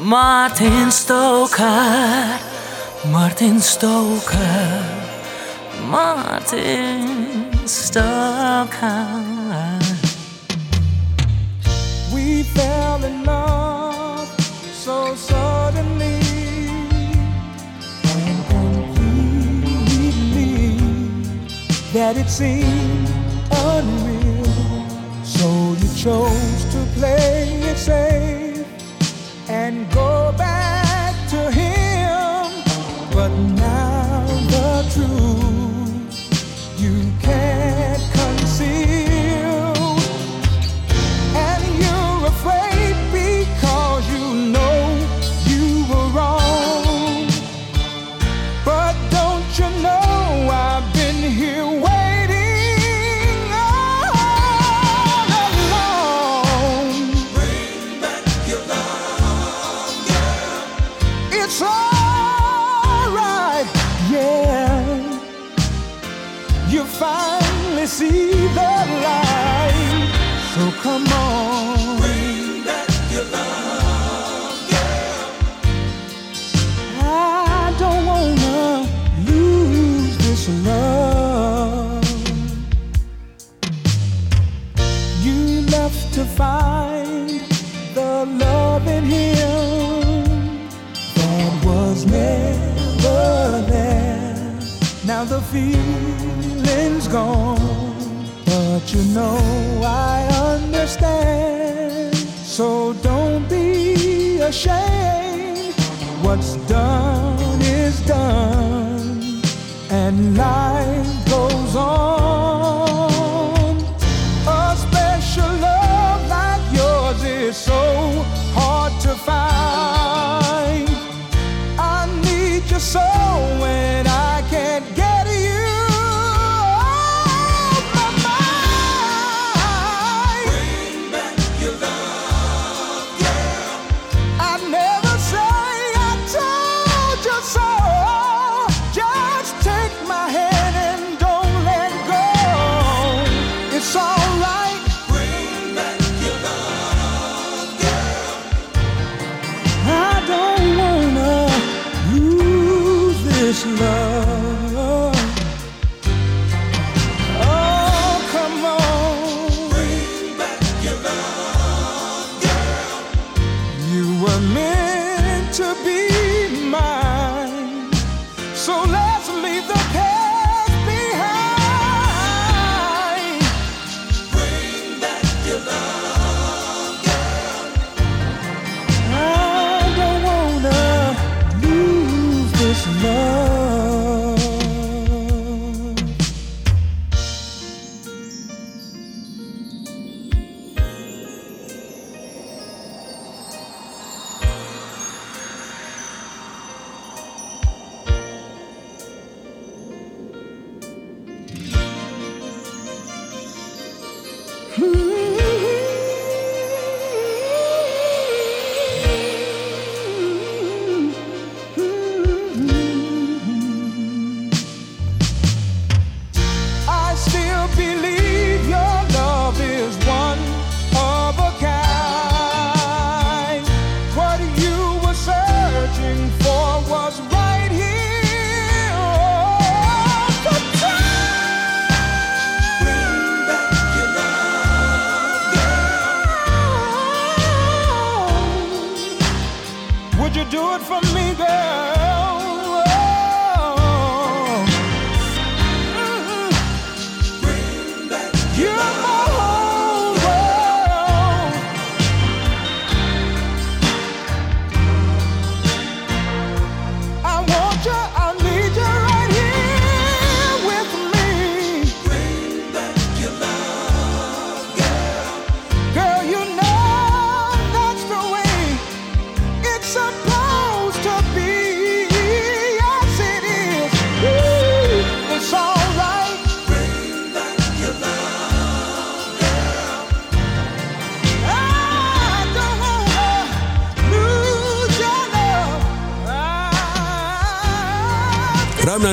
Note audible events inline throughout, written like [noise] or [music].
Martin Stoker, Martin Stoker, Martin Stoker. We fell in love so suddenly. and completely That it seemed unreal, so you chose to play it safe and go back to him. But now the truth you can't. gone, but you know I understand. So don't be ashamed. What's done is done, and life.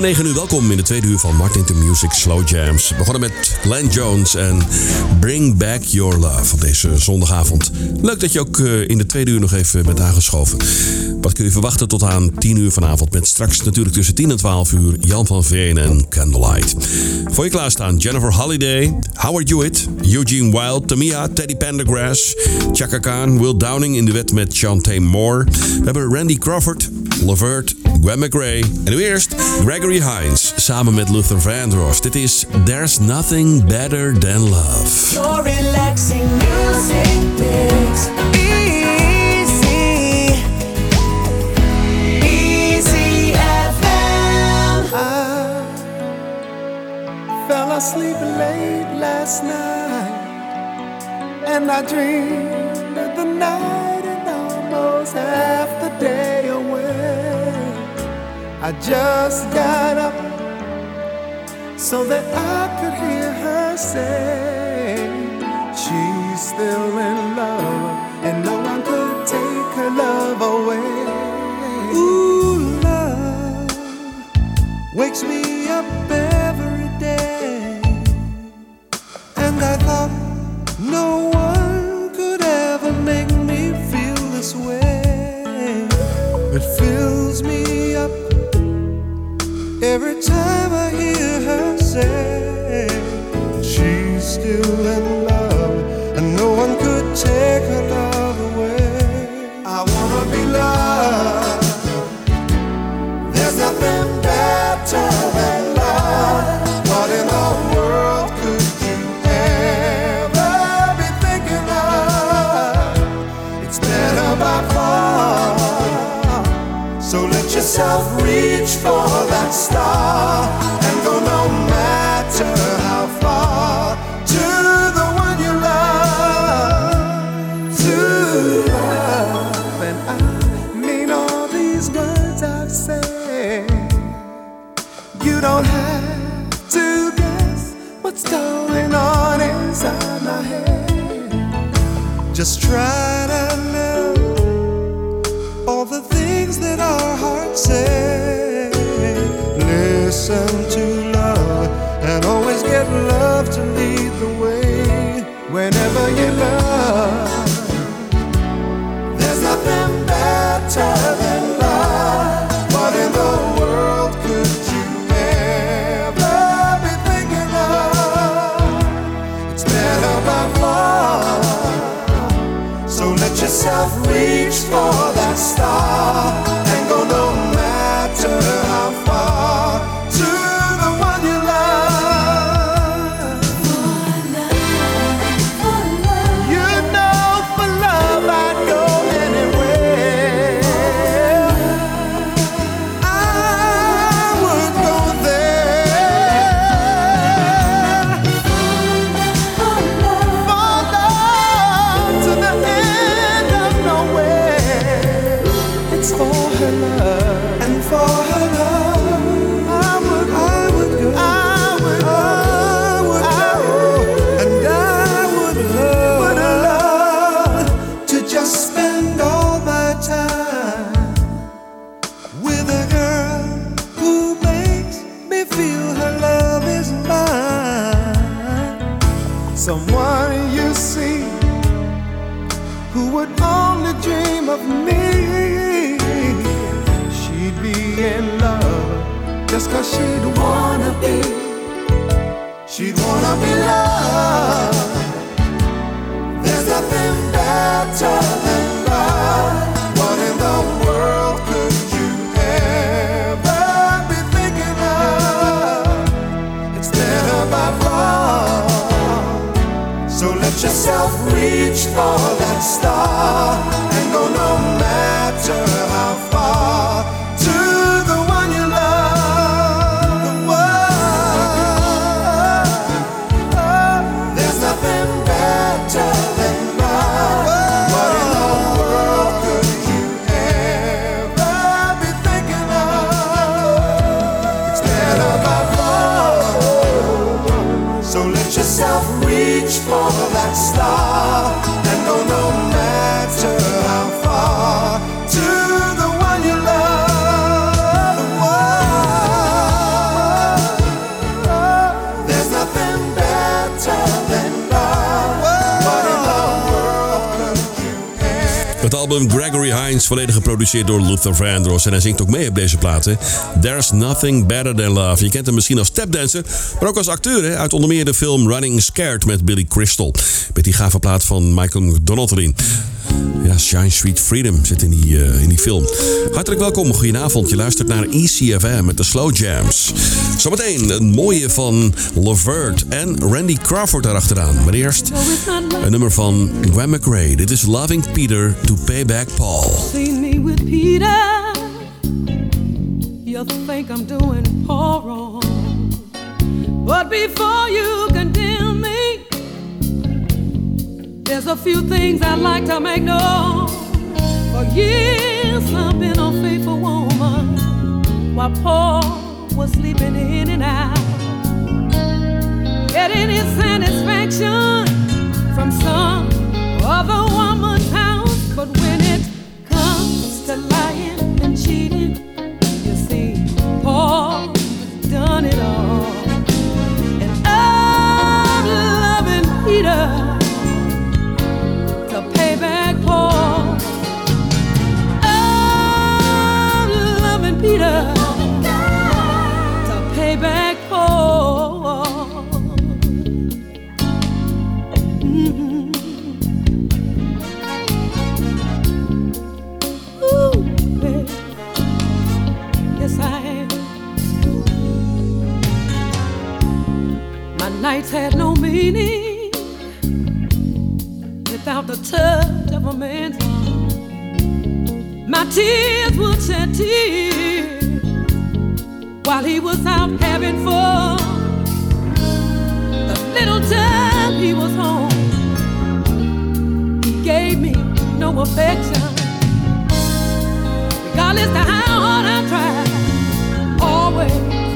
Ruim na 9 uur welkom in de tweede uur van Martin to Music Slow Jams. We begonnen met Glenn Jones en Bring Back Your Love op deze zondagavond. Leuk dat je ook eh, in de tweede uur nog even bent aangeschoven. Wat kun je verwachten tot aan 10 uur vanavond met straks natuurlijk tussen 10 en 12 uur Jan van Veen en Candlelight. Voor je klaarstaan Jennifer Holiday, Howard Hewitt, Eugene Wilde, Tamia, Teddy Pendergrass, Chaka Khan, Will Downing in de wet met Chantay Moore. We hebben Randy Crawford, Lavert, Gwen McCrae. En nu eerst Gregory Hines samen met Luther Vandross. Dit is There's Nothing Better Than Love. Your relaxing music mix. Easy. Easy FM. I fell asleep late last night, and I dreamed that the night and almost half the day away. I just got up so that I could hear her say she's still in love, and no one could take her love away. Ooh, love wakes me up every time I hear her say she's still in star just cause she'd wanna be. She'd wanna be loved. There's nothing better than love. What in the world could you ever be thinking of? It's better by far. So let yourself reach for that star and go no matter Gregory Hines, volledig geproduceerd door Luther Vandross. En hij zingt ook mee op deze platen. There's Nothing Better Than Love. Je kent hem misschien als tapdancer, maar ook als acteur uit onder meer de film Running Scared met Billy Crystal. Met die gave plaat van Michael McDonald. Ja, Shine Sweet Freedom zit in die, uh, in die film. Hartelijk welkom, goedenavond. Je luistert naar ECFM met de Slow Jams. Zometeen een mooie van Lavert en Randy Crawford daarachteraan. Maar eerst een nummer van Gwen McRae. Dit is Loving Peter to Pay Back Paul. Me with Peter. I'm doing wrong. But before you me, there's a few things I'd like to make known. For years I've been a faithful woman while Paul was sleeping in and out. Getting his satisfaction from some other woman's house. But when it comes to lying and cheating, you see, Paul done it the touch of a man's arm. My tears would shed tears while he was out having fun. The little time he was home, he gave me no affection. Regardless of how hard I tried, always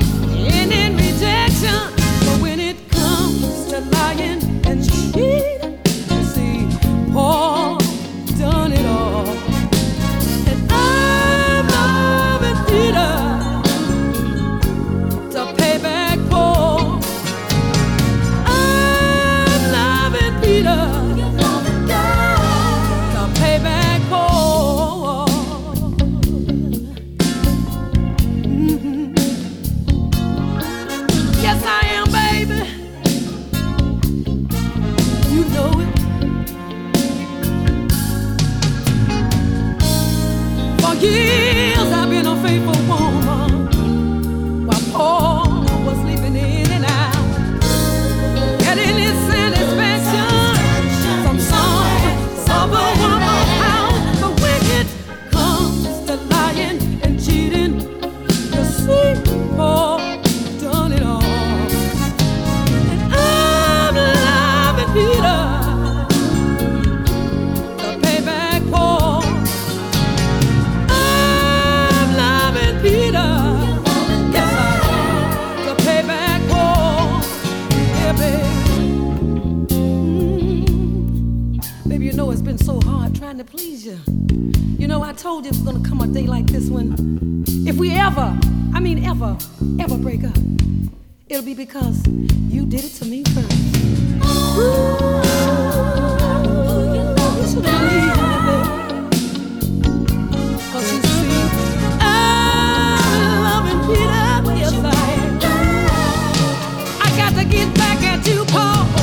back Paul.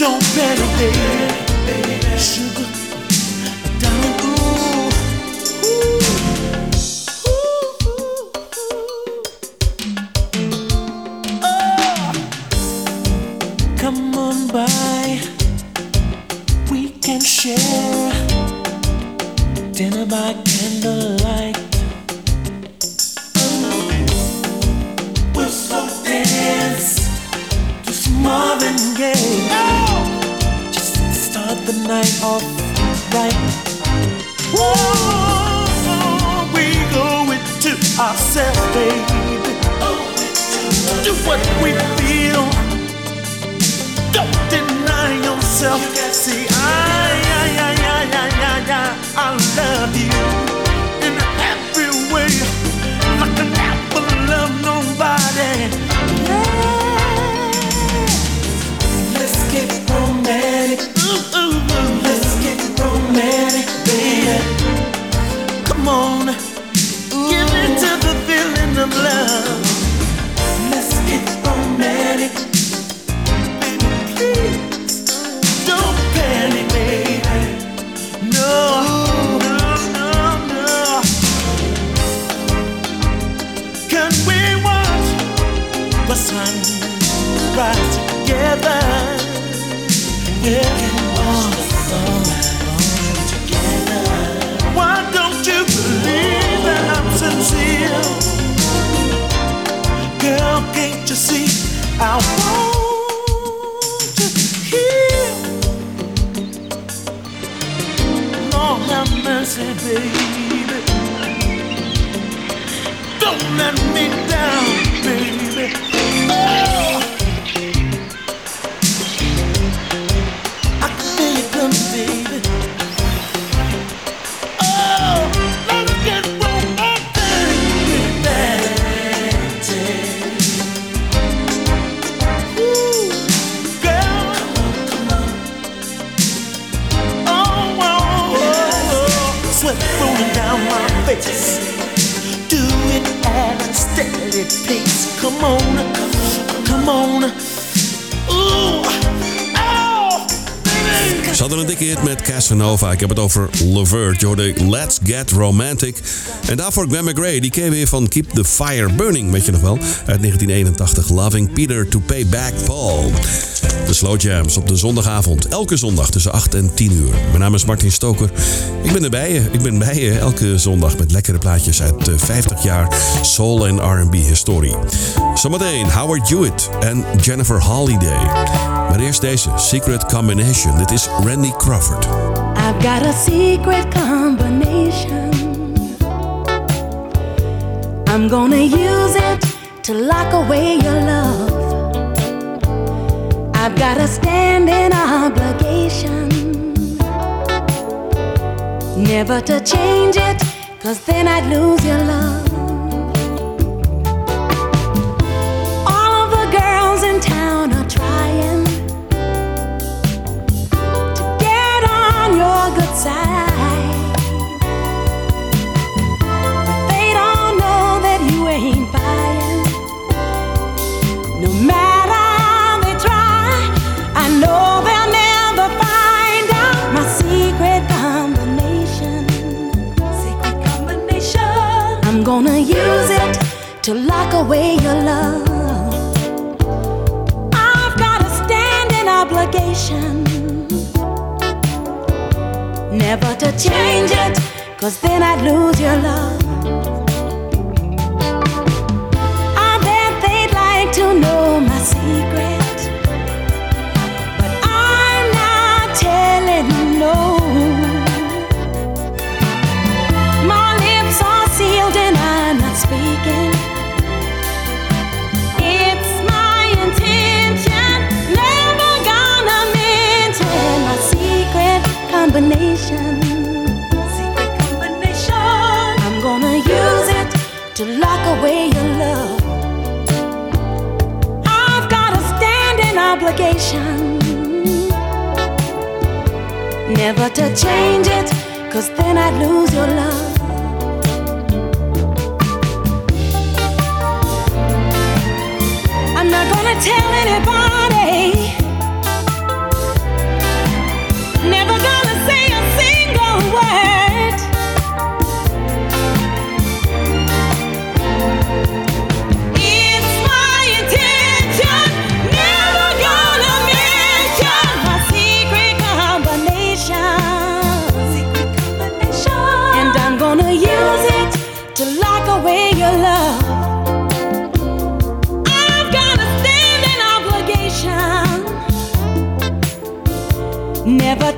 don't panic, baby. Sugar. baby. Don't let me Met Casanova. Ik heb het over Levert. Je hoorde Let's Get Romantic. En daarvoor Gwen McGray, Die kwam weer van Keep the Fire Burning, weet je nog wel? Uit 1981. Loving Peter to Pay Back Paul. De Slow Jams op de zondagavond. Elke zondag tussen 8 en 10 uur. Mijn naam is Martin Stoker. Ik ben erbij. Eh, ik ben bij je elke zondag met lekkere plaatjes uit eh, 50 jaar soul en R&B historie. Zometeen Howard Hewitt en Jennifer Holiday. Maar eerst deze Secret Combination. Dit is Randy Crawford. I've got a secret combination. I'm gonna use it to lock away your love. I've got a standing obligation. Never to change it, cause then I'd lose your love.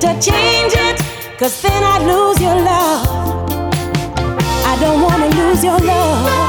to change it, cause then I'd lose your love. I don't wanna lose your love.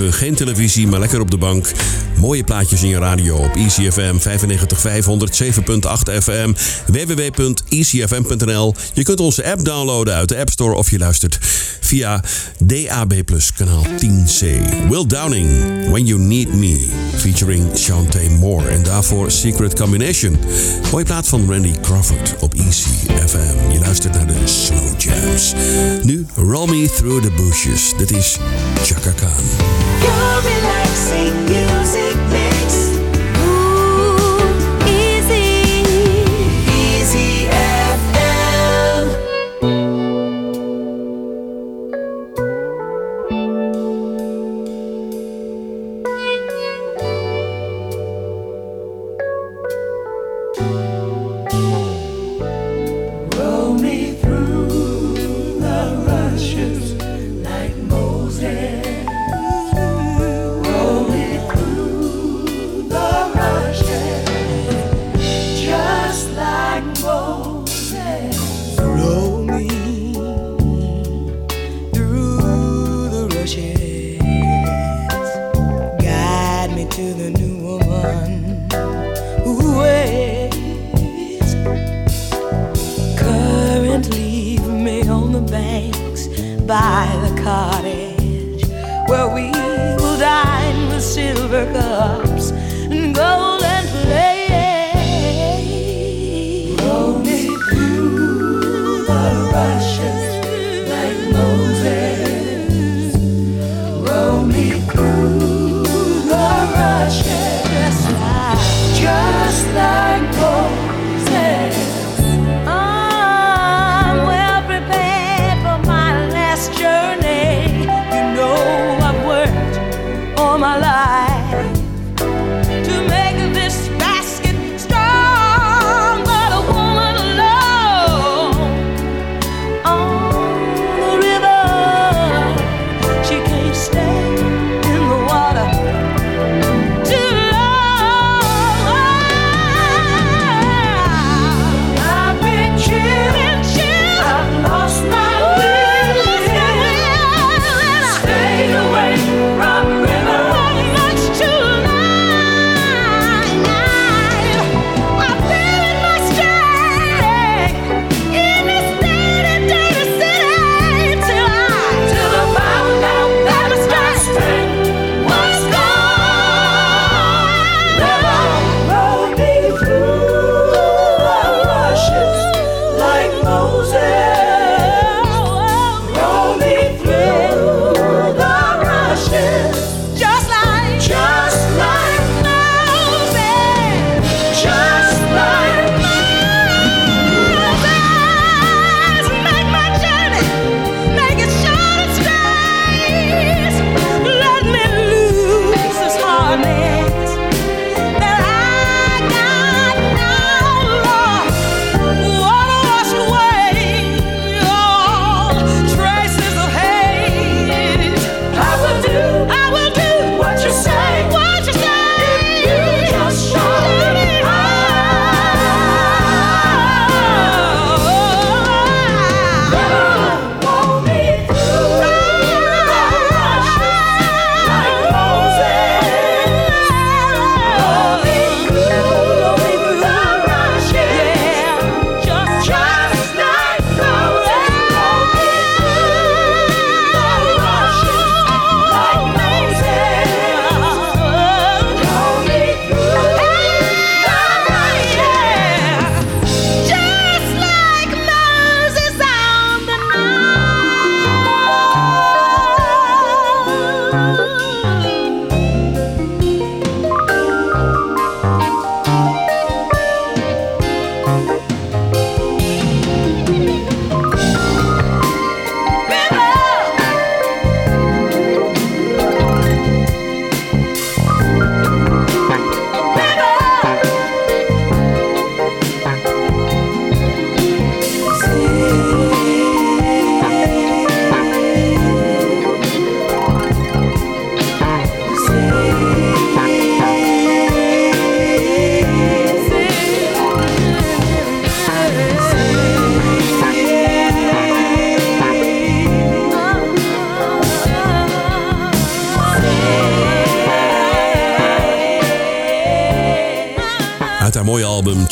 Geen televisie, maar lekker op de bank. Mooie plaatjes in je radio op ECFM 95500 7.8 FM, www.ecfm.nl. Je kunt onze app downloaden uit de App Store of je luistert via DAB Plus kanaal 10C. Will Downing, When You Need Me, featuring Shantae Moore. En daarvoor Secret Combination. Mooie plaat van Randy Crawford op ECFM. Je luistert naar de Slow Jams. Nu Roll Me Through the Bushes. Dit is Chaka Khan. Mix. Ooh, by the cottage where we will dine with silver cups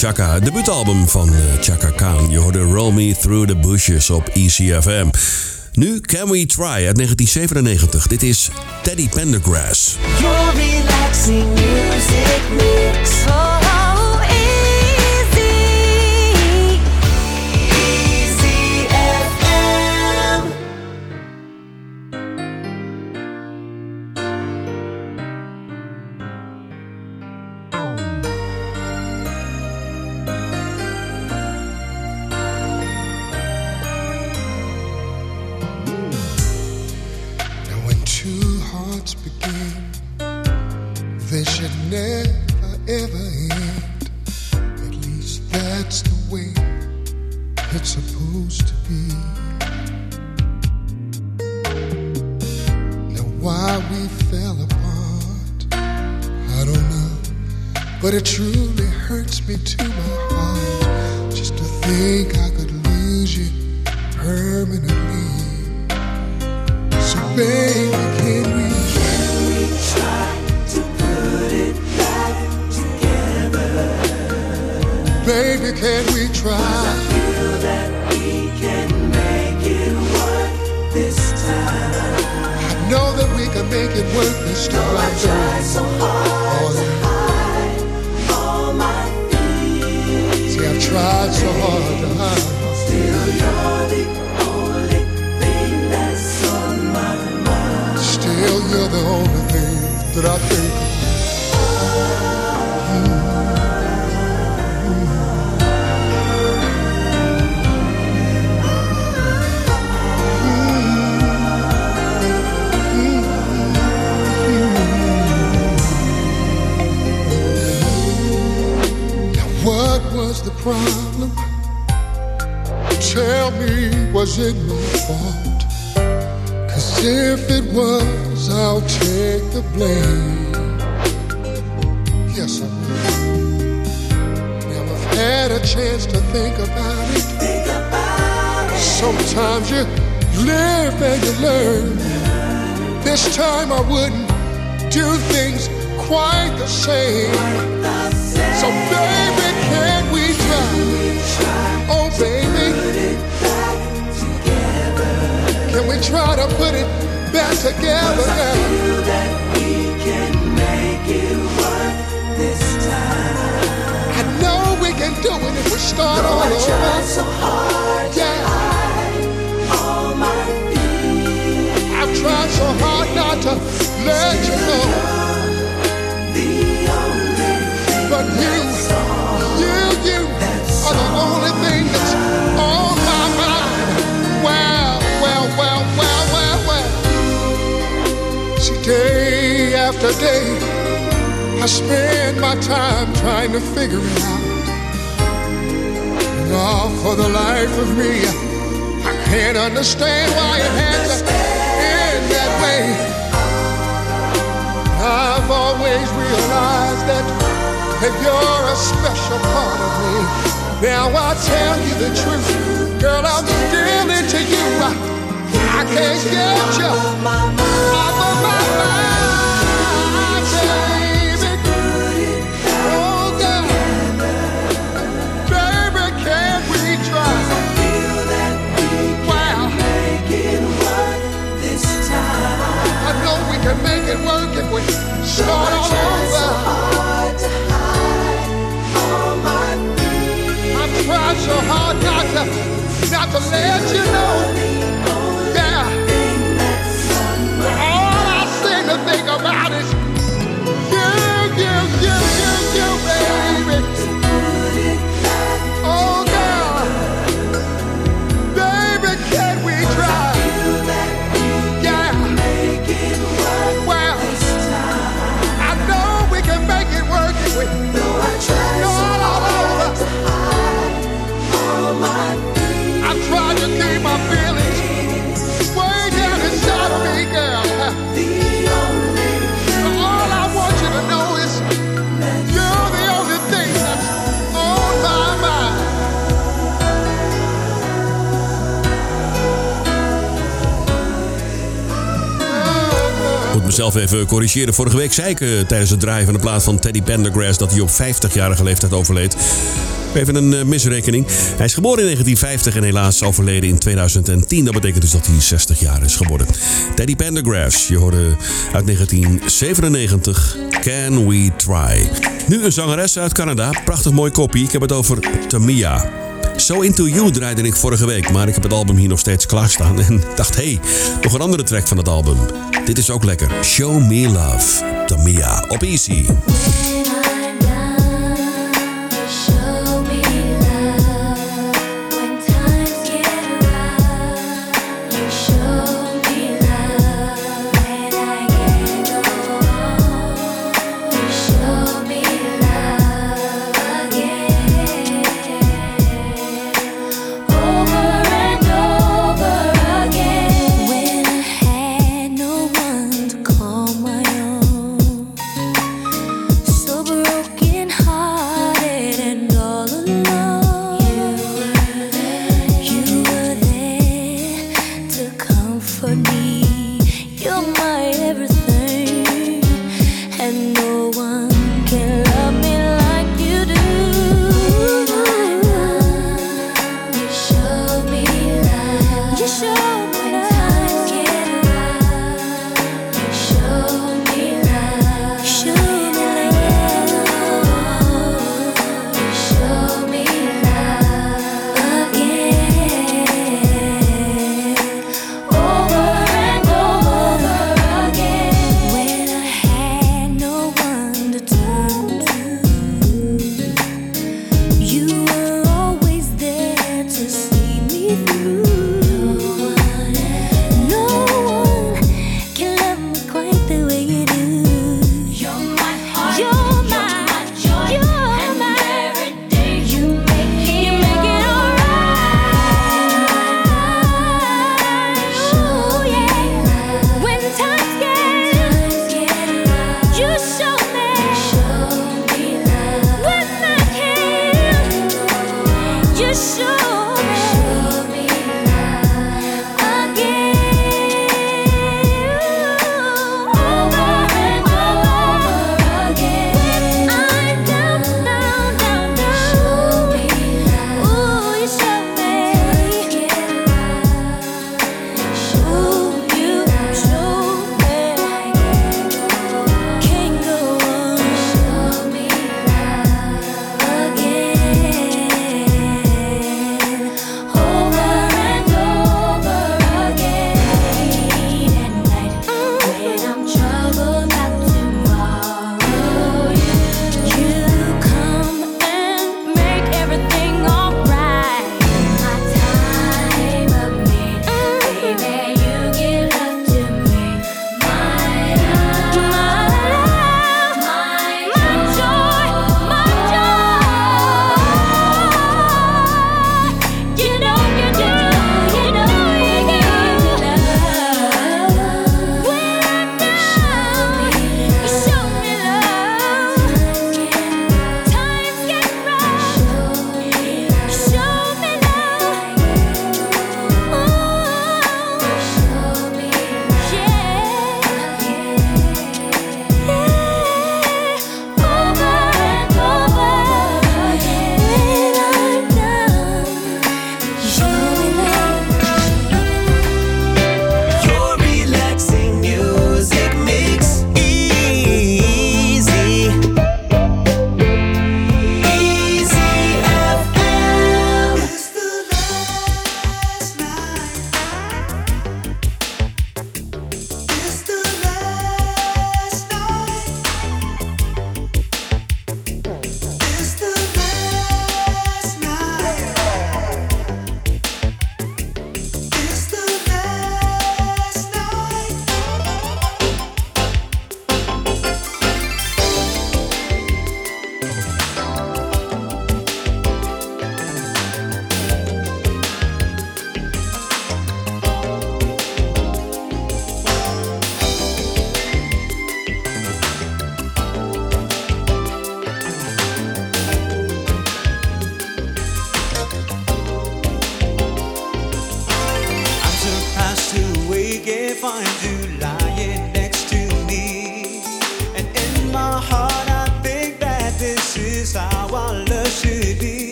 Chaka. Debuutalbum van eh, Chaka Khan. Je hoorde Roll Me Through the Bushes op ECFM. Nu Can We Try uit 1997. Dit is Teddy Pendergrass. Your relaxing music. Baby, can we try? Feel that we can make it work this time. I know that we can make it work this time. I tried so hard to oh, hide all my fears. See, I've tried so hard to hide. Still, you're the only thing that's on my mind. Still, you're the only thing that I think of. Oh. Problem? Tell me, was it my fault? Cause if it was, I'll take the blame. Yes, I will. I've had a chance to think about it. Think about it. Sometimes you live and you learn. This time I wouldn't do things quite the same. The same. So baby, try to put it back together now? Feel that we can make it work this time. I know we can do it if we start all I tried over. so hard to Yeah, hide all my fears. I've tried so hard not to let you know, The only thing but you, day after day, I spend my time trying to figure it out. And for the life of me, I can't understand why it had to end that way. I've always realized that, that you're a special part of me. Now I tell you the truth, girl, I'm still into you. I, I can't get you off of my mind, all. I've tried so hard not to, not to let you know. Yeah. All I seem to think about is mezelf even corrigeren. Vorige week zei ik eh, tijdens het draaien van de plaat van Teddy Pendergrass dat hij op 50-jarige leeftijd overleed. Even een eh, misrekening. Hij is geboren in 1950 en helaas overleden in 2010. Dat betekent dus dat hij 60 jaar is geworden. Teddy Pendergrass, je hoorde uit 1997 Can We Try. Nu een zangeres uit Canada, prachtig mooi kopie. Ik heb het over Tamia. So Into You draaide ik vorige week, maar ik heb het album hier nog steeds klaarstaan [laughs] en dacht, hé, hey, nog een andere track van het album. Dit is ook lekker. Show Me Love, Tamia, op Easy.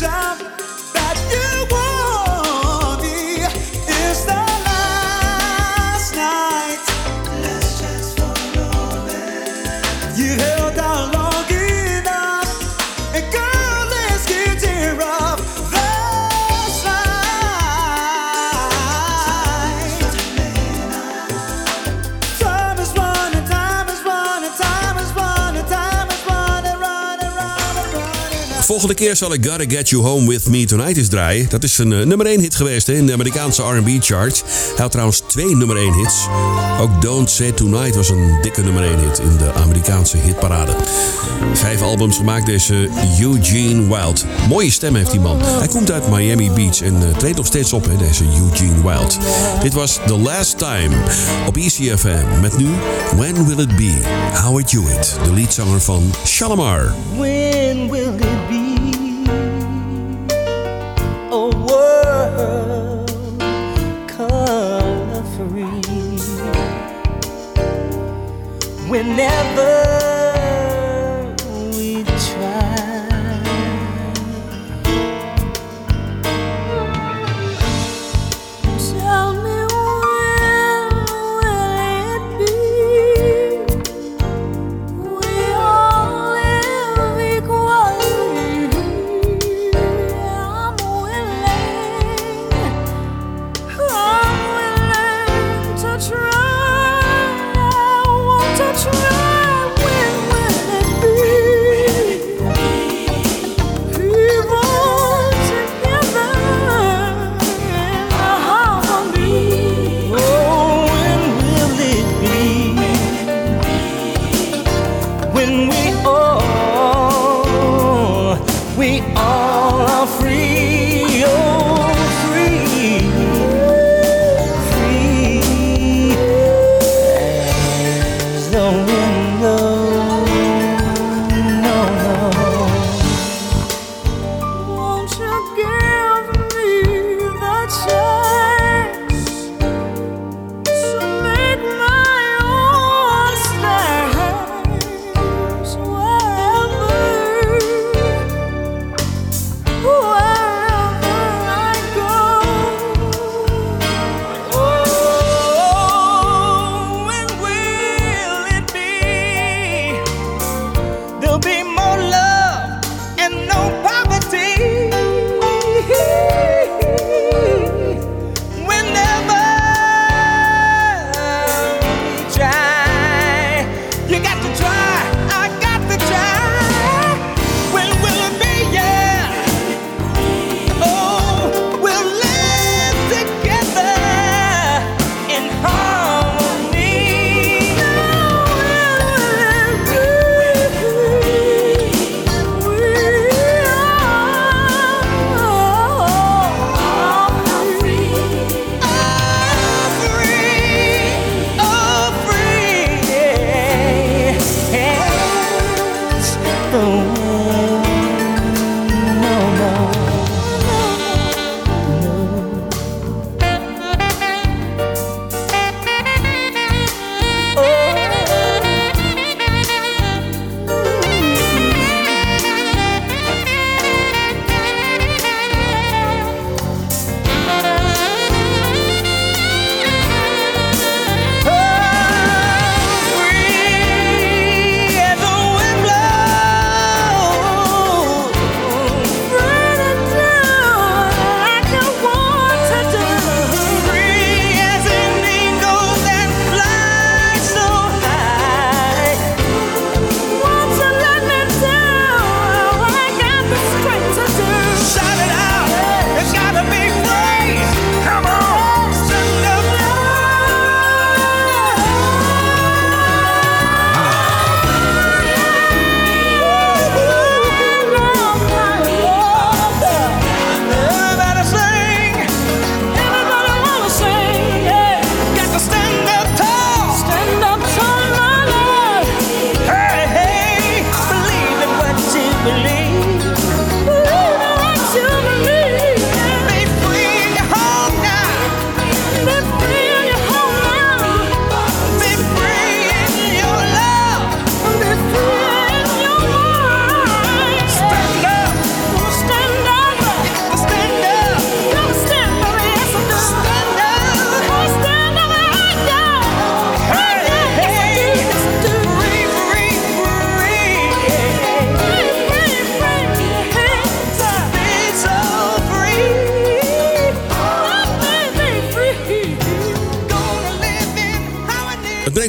shop. volgende keer zal ik Gotta Get You Home With Me Tonight eens draaien. Dat is een eh, nummer 1 hit geweest hè, in de Amerikaanse R&B chart. Hij had trouwens twee nummer 1 hits. Ook Don't Say Tonight was een dikke nummer 1 hit in de Amerikaanse hitparade. Vijf albums gemaakt deze Eugene Wild. Mooie stem heeft die man. Hij komt uit Miami Beach en eh, treedt nog steeds op, deze Eugene Wild. Dit was The Last Time op ECFM. Met nu When Will It Be? Howard Hewitt, de leadzanger van Shalimar. When will whenever.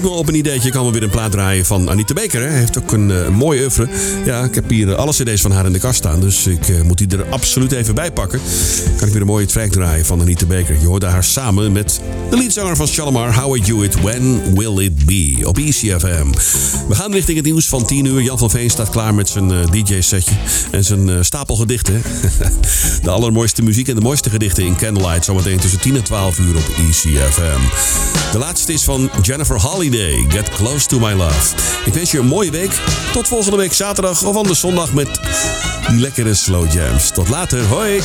Me op een ideetje. Kan me weer een plaat draaien van Anita Baker. Hè. Hij heeft ook een eh, mooi oeuvre. Ja, ik heb hier eh, alle cd's van haar in de kast staan. Dus ik eh, moet die er absoluut even bij pakken. Kan ik weer een mooie track draaien van Anita Baker. Je hoorde haar samen met de leadzanger van Shalimar. How I Do It, When Will It Be? Op ECFM. We gaan richting het nieuws van 10 uur. Jan van Veen staat klaar met zijn DJ-setje. En zijn stapel gedichten. [laughs] de allermooiste muziek en de mooiste gedichten in Candlelight. Zometeen tussen 10 en 12 uur op ECFM. De laatste is van Jennifer Get Close to My Love. Ik wens je een mooie week. Tot volgende week zaterdag of anders zondag met die lekkere slow jams. Tot later. Hoi.